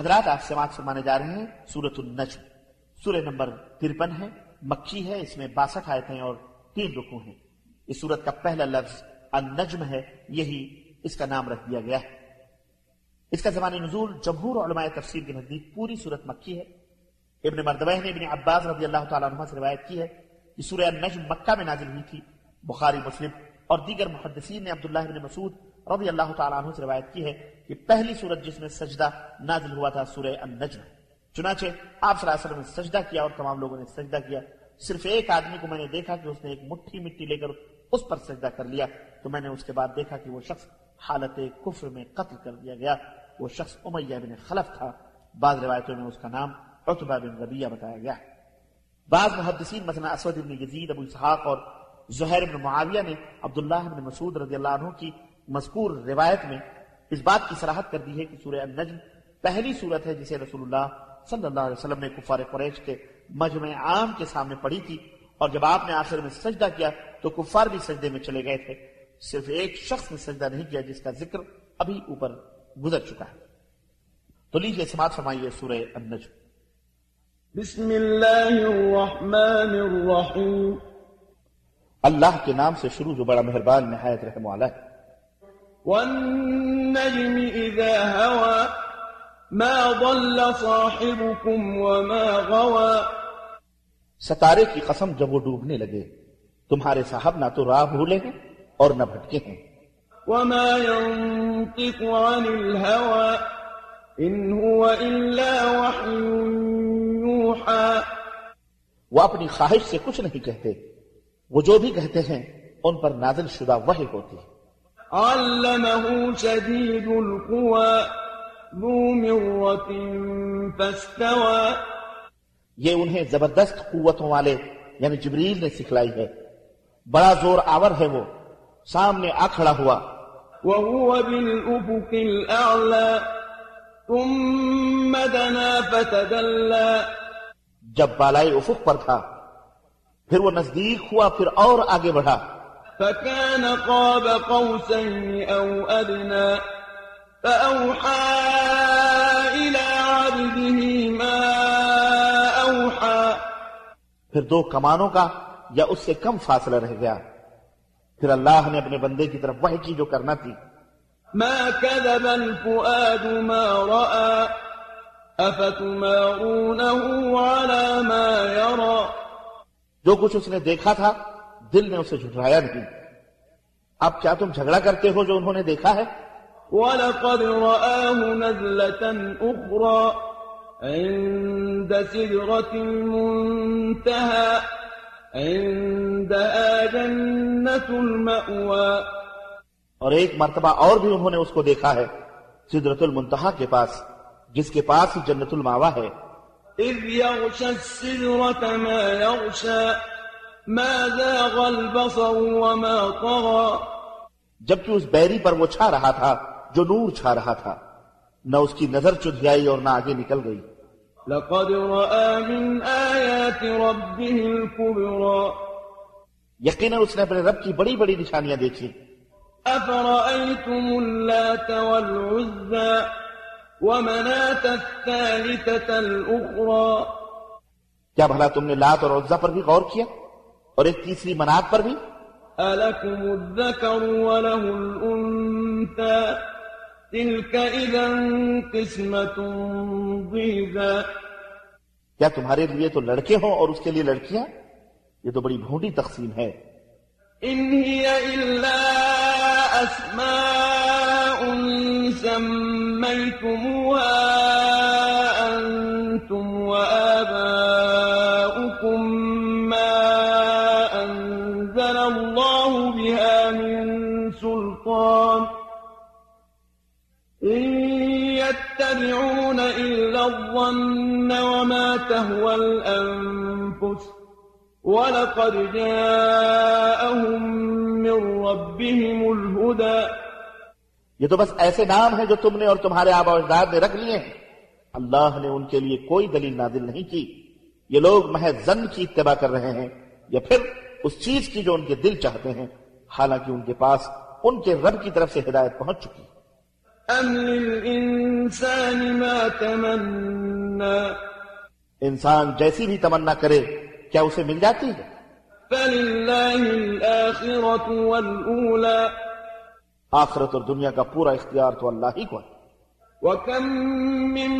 حضرات آپ سماعت فرمانے جا رہے ہیں سورت النجم۔ سورہ نمبر ترپن ہے مکھی ہے، اس میں باسٹھ آیتیں اور تین رکو ہیں۔ اس سورت کا پہلا لفظ النجم ہے، یہی اس کا نام رکھ دیا گیا ہے۔ اس کا زمانی نزول جمہور علماء تفسیر کے نزدیک پوری صورت مکی ہے۔ ابن مردوہ نے ابن عباس رضی اللہ تعالیٰ عنہ سے روایت کی ہے کہ سورہ النجم مکہ میں نازل ہوئی تھی۔ بخاری، مسلم اور دیگر محدثین نے عبداللہ بن مسعود رضی اللہ تعالیٰ عنہ سے روایت کی ہے کہ پہلی صورت جس میں سجدہ نازل ہوا تھا، سورہ النجم۔ چنانچہ آپ صلی اللہ علیہ وسلم نے سجدہ کیا اور تمام لوگوں نے سجدہ کیا۔ صرف ایک آدمی کو میں نے دیکھا کہ اس نے ایک مٹھی مٹی لے کر اس پر سجدہ کر لیا۔ تو میں نے اس کے بعد دیکھا کہ وہ شخص حالت کفر میں قتل کر دیا گیا۔ وہ شخص امیہ بن خلف تھا۔ بعض روایتوں میں اس کا نام عطبہ بن ربیہ بتایا گیا بعض محدثین مثلا اسود بن یزید، ابو اسحاق اور زہیر بن معاویہ نے عبداللہ بن مسعود رضی اللہ عنہ کی مذکور روایت میں اس بات کی صراحت کر دی ہے کہ سورہ النجم پہلی صورت ہے جسے رسول اللہ صلی اللہ علیہ وسلم نے کفار قریش کے مجمع عام کے سامنے پڑھی تھی اور جب آپ نے آخر میں سجدہ کیا تو کفار بھی سجدے میں چلے گئے تھے۔ صرف ایک شخص نے سجدہ نہیں کیا جس کا ذکر ابھی اوپر گزر چکا ہے۔ تو لیجیے سماعت فرمائیے سورہ النجم۔ بسم اللہ الرحمن الرحیم۔ اللہ کے نام سے شروع جو بڑا مہربان نہایت رحم والا ہے والنجم اذا هوى ما ضل صاحبكم وما غوى ستارے کی قسم جب وہ ڈوبنے لگے تمہارے صاحب نہ تو راہ بھولے ہیں اور نہ بھٹکے ہیں۔ وما ينطق عن الهوى ان هو الا وحي يوحى وہ اپنی خواہش سے کچھ نہیں کہتے وہ جو بھی کہتے ہیں ان پر نازل شدہ وحی ہوتی۔ ہے علمه شديد القوى ذو مرة فاستوى. یہ انہیں زبردست قوتوں والے یعنی جبریل نے سکھلائی ہے۔ بڑا زور آور ہے وہ سامنے آ کھڑا ہوا۔ وهو بالأفق الأعلى ثم دنا فتدلى. جب بالائے افق پر تھا پھر وہ نزدیک ہوا پھر اور آگے بڑھا۔ فكان قاب قوسين أو أدنى فأوحى إلى عبده ما أوحى پھر دو کمانوں کا یا اس سے کم فاصلہ رہ گیا۔ پھر اللہ نے اپنے بندے کی طرف وحی کی جو کرنا تھی۔ ما كذب الفؤاد ما رأى أفتمارونه على ما يرى جو کچھ اس نے دیکھا تھا دل نے اسے جھٹلایا نہیں۔ اب کیا تم جھگڑا کرتے ہو جو انہوں نے دیکھا ہے؟ ولقد رآه نزلة أخرى عند سدرة المنتهى عندها جنة المأوى۔ اور ایک مرتبہ اور بھی انہوں نے اس کو دیکھا ہے سدرت المنتہا کے پاس جس کے پاس جنت الماوا ہے۔ إذ يغشى السدرة ما يغشى ما زاغ البصر وما طغى جبکہ اس بیری پر وہ چھا رہا تھا جو نور چھا رہا تھا نہ اس کی نظر چدھیائی اور نہ آگے نکل گئی۔ لقد رأى من آيات ربه الكبرى یقینا اس نے اپنے رب کی بڑی بڑی نشانیاں دیکھی۔ أفرأيتم اللات والعزى ومناة الثالثة الأخرى کیا بھلا تم نے لات اور عزہ پر بھی غور کیا؟ اور ایک تیسری منات پر بھی؟ ألكم الذكر وله الأنثى تلك إذا قسمة ضيزى کیا تمہارے لیے تو لڑکے ہوں اور اس کے لیے لڑکیاں؟ یہ تو بڑی بھونڈی تقسیم ہے۔ إن هي إلا أسماء سميتموها أنزل الله بها من سلطان إن يتبعون إلا الظن وما تهوى الأنفس ولقد جاءهم من ربهم الهدى یہ تو بس ایسے نام ہیں جو تم نے اور تمہارے آبا اجداد نے رکھ لیے ہیں۔ اللہ نے ان کے لیے کوئی دلیل نازل نہیں کی۔ یہ لوگ محض زن کی اتباع کر رہے ہیں یا پھر اس چیز کی جو ان کے دل چاہتے ہیں حالانکہ ان کے پاس ان کے رب کی طرف سے ہدایت پہنچ چکی۔ أم للإنسان ما تمنى۔ انسان جیسی بھی تمنا کرے کیا اسے مل جاتی ہے؟ فلله الآخرة والأولى۔ آخرت اور دنیا کا پورا اختیار تو اللہ ہی کو ہے۔ وكم من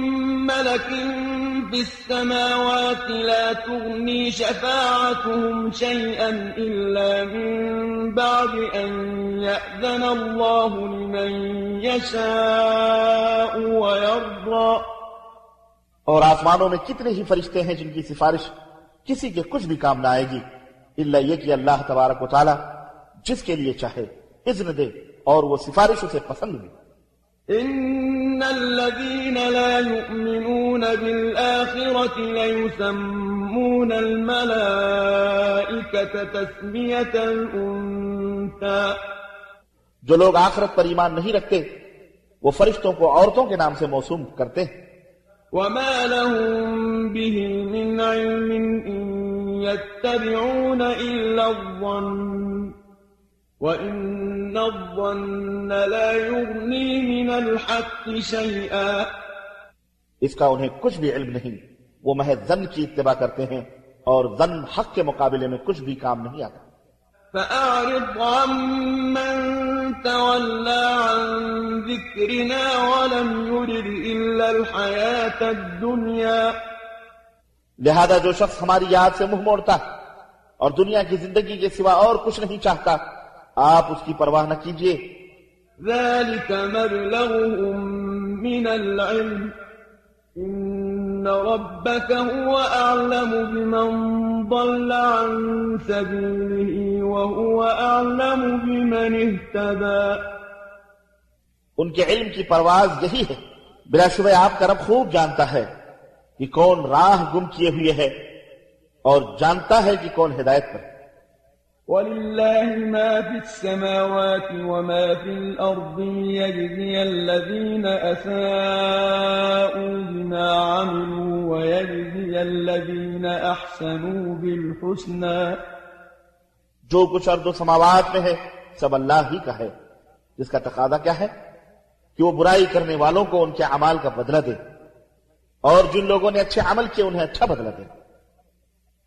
ملك في السماوات لا تغني شفاعتهم شيئا إلا من بعد أن يأذن الله لمن يشاء ويرضى۔ اور آسمانوں میں کتنے ہی فرشتے ہیں جن کی سفارش کسی کے کچھ بھی کام نہ آئے گی اللہ یہ کہ اللہ تبارک و تعالی جس کے لیے چاہے اذن دے اور وہ سفارش اسے پسند بھی۔ إن الذين لا يؤمنون بالآخرة ليسمون الملائكة تسمية الأنثى جو لوگ آخرت پر ایمان نہیں رکھتے وہ فرشتوں کو عورتوں کے نام سے موسوم کرتے ہیں۔ وما لهم به من علم إن يتبعون إلا الظن وإن الظن لا يغني من الحق شيئا اس کا انہیں کچھ بھی علم نہیں۔ وہ محض زن کی اتباع کرتے ہیں اور زن حق کے مقابلے میں کچھ بھی کام نہیں آتا۔ فأعرض عمن تولى عن ذكرنا ولم يرد إلا الحياة الدنيا۔ لہذا جو شخص ہماری یاد سے منہ موڑتا ہے اور دنیا کی زندگی کے سوا اور کچھ نہیں چاہتا آپ اس کی پرواہ نہ کیجیے۔ ذلك مبلغهم من العلم إن ربك هو أعلم بمن ضل عن سبيله وهو أعلم بمن اهتدى۔ ان کے علم کی پرواز یہی ہے۔ بلا شبہ آپ کا رب خوب جانتا ہے کہ کون راہ گم کیے ہوئے ہے اور جانتا ہے کہ کون ہدایت پر۔ ولله ما في السماوات وما في الأرض ليجزي الذين أساءوا بما عملوا ويجزي الذين أحسنوا بالحسنى جو کچھ ارض و سماوات میں ہے، سب اللہ ہی کا ہے۔ جس کا تقاضا کیا ہے؟ کہ وہ برائی کرنے والوں کو ان کے اعمال کا بدلہ دے۔ اور جن لوگوں نے اچھے عمل کیے، انہیں اچھا بدلہ دے۔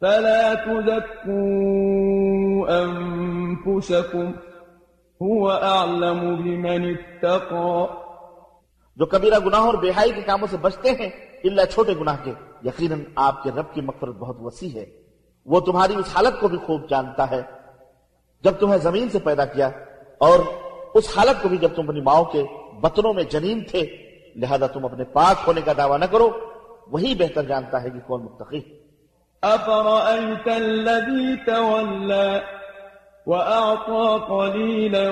فلا تزكوا أنفسكم، هو أعلم بمن اتقى. جو کبیرہ گناہوں اور بےحائی کے کاموں سے بچتے ہیں اللہ چھوٹے گناہ کے، یقیناً آپ کے رب کی مغفرت بہت وسیع ہے۔ وہ تمہاری اس حالت کو بھی خوب جانتا ہے، جب تمہیں زمین سے پیدا کیا، اور اس حالت کو بھی جب تم اپنی ماؤں کے بطنوں میں جنین تھے، لہذا تم اپنے پاک ہونے کا دعویٰ نہ کرو۔ وہی بہتر جانتا ہے کہ کون متقی ہے۔ أفرأيت الذي تولى وأعطى قليلا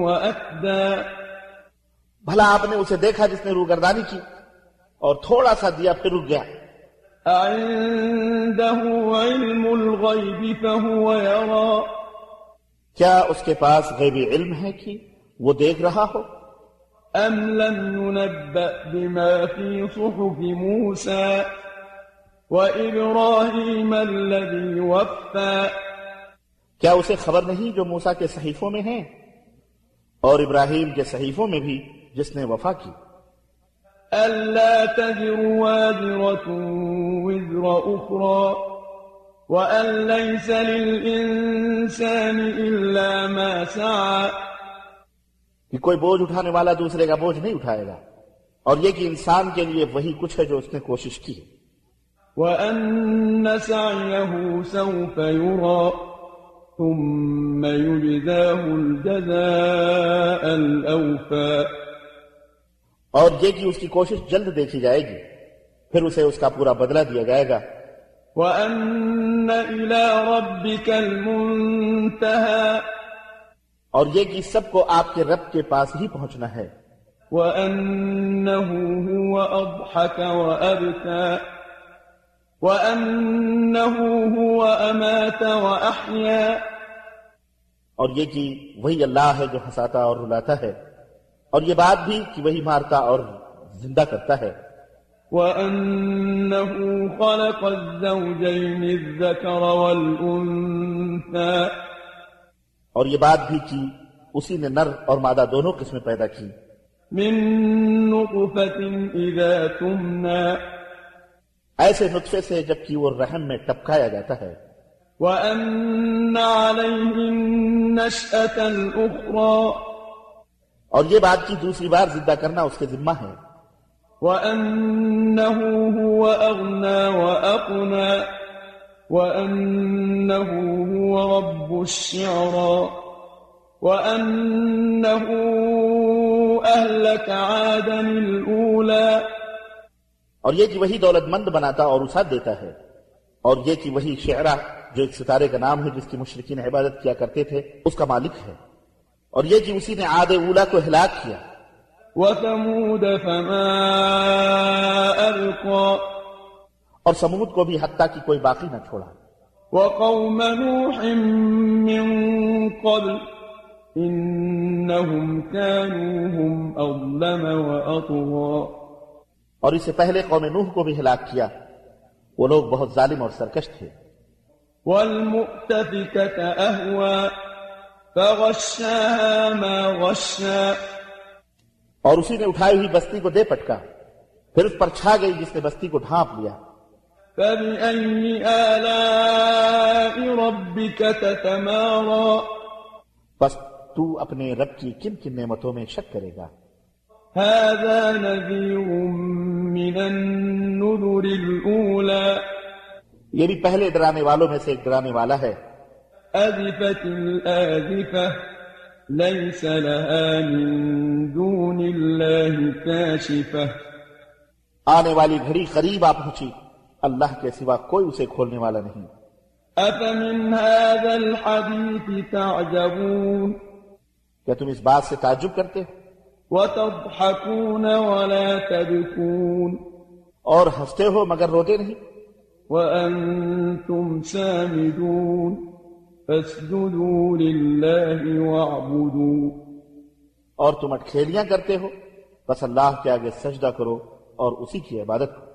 وأكدى؟ بھلا آپ نے اسے دیکھا جس نے روگردانی کی اور تھوڑا سا دیا پھر رک گیا۔ أعنده علم الغيب فهو يرى۔ کیا اس کے پاس غیبی علم ہے کہ وہ دیکھ رہا ہو؟ أم لم ينبأ بما في صحف موسى۔ وإبراهيم الذي وفى کیا اسے خبر نہیں جو موسا کے صحیفوں میں ہیں اور ابراہیم کے صحیفوں میں بھی جس نے وفا کی؟ ألا تذر وازرة وزر أخرى وأن ليس للإنسان إلا ما سعى کہ کوئی بوجھ اٹھانے والا دوسرے کا بوجھ نہیں اٹھائے گا اور یہ کہ انسان کے لیے وہی کچھ ہے جو اس نے کوشش کی ہے۔ وأن سعيه سوف يرى ثم يجزاه الجزاء الأوفى۔ اور یہ کہ اس کی کوشش جلد دیکھی جائے گی پھر اسے اس کا پورا بدلہ دیا جائے گا۔ وأن إلى ربك المنتهى۔ اور یہ کہ سب کو آپ کے رب کے پاس ہی پہنچنا ہے۔ وأنه هو وأضحك وأبكى۔ وأنه هو أمات وأحيا۔ اور یہ کہ وہی اللہ ہے جو ہنساتا اور رلاتا ہے اور یہ بات بھی کہ وہی مارتا اور زندہ کرتا ہے۔ وأنه خلق الزوجين الذكر والأنثى۔ اور یہ بات بھی کی اسی نے نر اور مادہ دونوں قسمیں پیدا کی۔ من نطفة إذا تمنى۔ ایسے نطفے سے جبکہ وہ رحم میں ٹپکایا جاتا ہے وأن عليه النشأة الأخرى. اور یہ بات کی دوسری بار زدہ کرنا اس کے ذمہ ہے وأنه هو أغنى وأقنى. وأنه هو رب الشعرى وأنه أهلك عادا الأولى. اور یہ کہ وہی دولت مند بناتا اور اسات دیتا ہے۔ اور یہ کہ وہی شعرا جو ایک ستارے کا نام ہے جس کی مشرقین عبادت کیا کرتے تھے اس کا مالک ہے۔ اور یہ کہ اسی نے عاد اولا کو ہلاک کیا۔ وثمود فما أبقى اور سمود کو بھی حتیٰ کی کوئی باقی نہ چھوڑا۔ وقوم نوح من قبل۔ إنهم كانوا هم أظلم وأطغى۔ اور اس سے پہلے قوم نوح کو بھی ہلاک کیا۔ وہ لوگ بہت ظالم اور سرکش تھے۔ والمؤتفكة أهوى فغشاها ما غشا۔ اور اسی نے اٹھائی ہوئی بستی کو دے پٹکا۔ پھر اس پر چھا گئی جس نے بستی کو ڈھانپ لیا۔ فبأي آلاء ربك تتمارى۔ بس تو اپنے رب کی کن کن نعمتوں میں شک کرے گا۔ هذا نذير من النذر الأولى. یہ بھی پہلے ڈرانے والوں میں سے ایک ڈرانے والا ہے۔ أذفت الآذفة ليس لها من دون الله كاشفة. آنے والی گھڑی قریب آ پہنچی اللہ کے سوا کوئی اسے کھولنے والا نہیں۔ أفمن هذا الحديث تعجبون؟ کیا تم اس بات سے تعجب کرتے ہو؟ وتضحكون ولا تبكون. اور ہنستے ہو مگر روتے نہیں؟ وأنتم سامدون. فاسجدوا لله واعبدوا. اور تم اٹکھیلیاں کرتے ہو بس اللہ کے آگے سجدہ کرو اور اسی کی عبادت کرو۔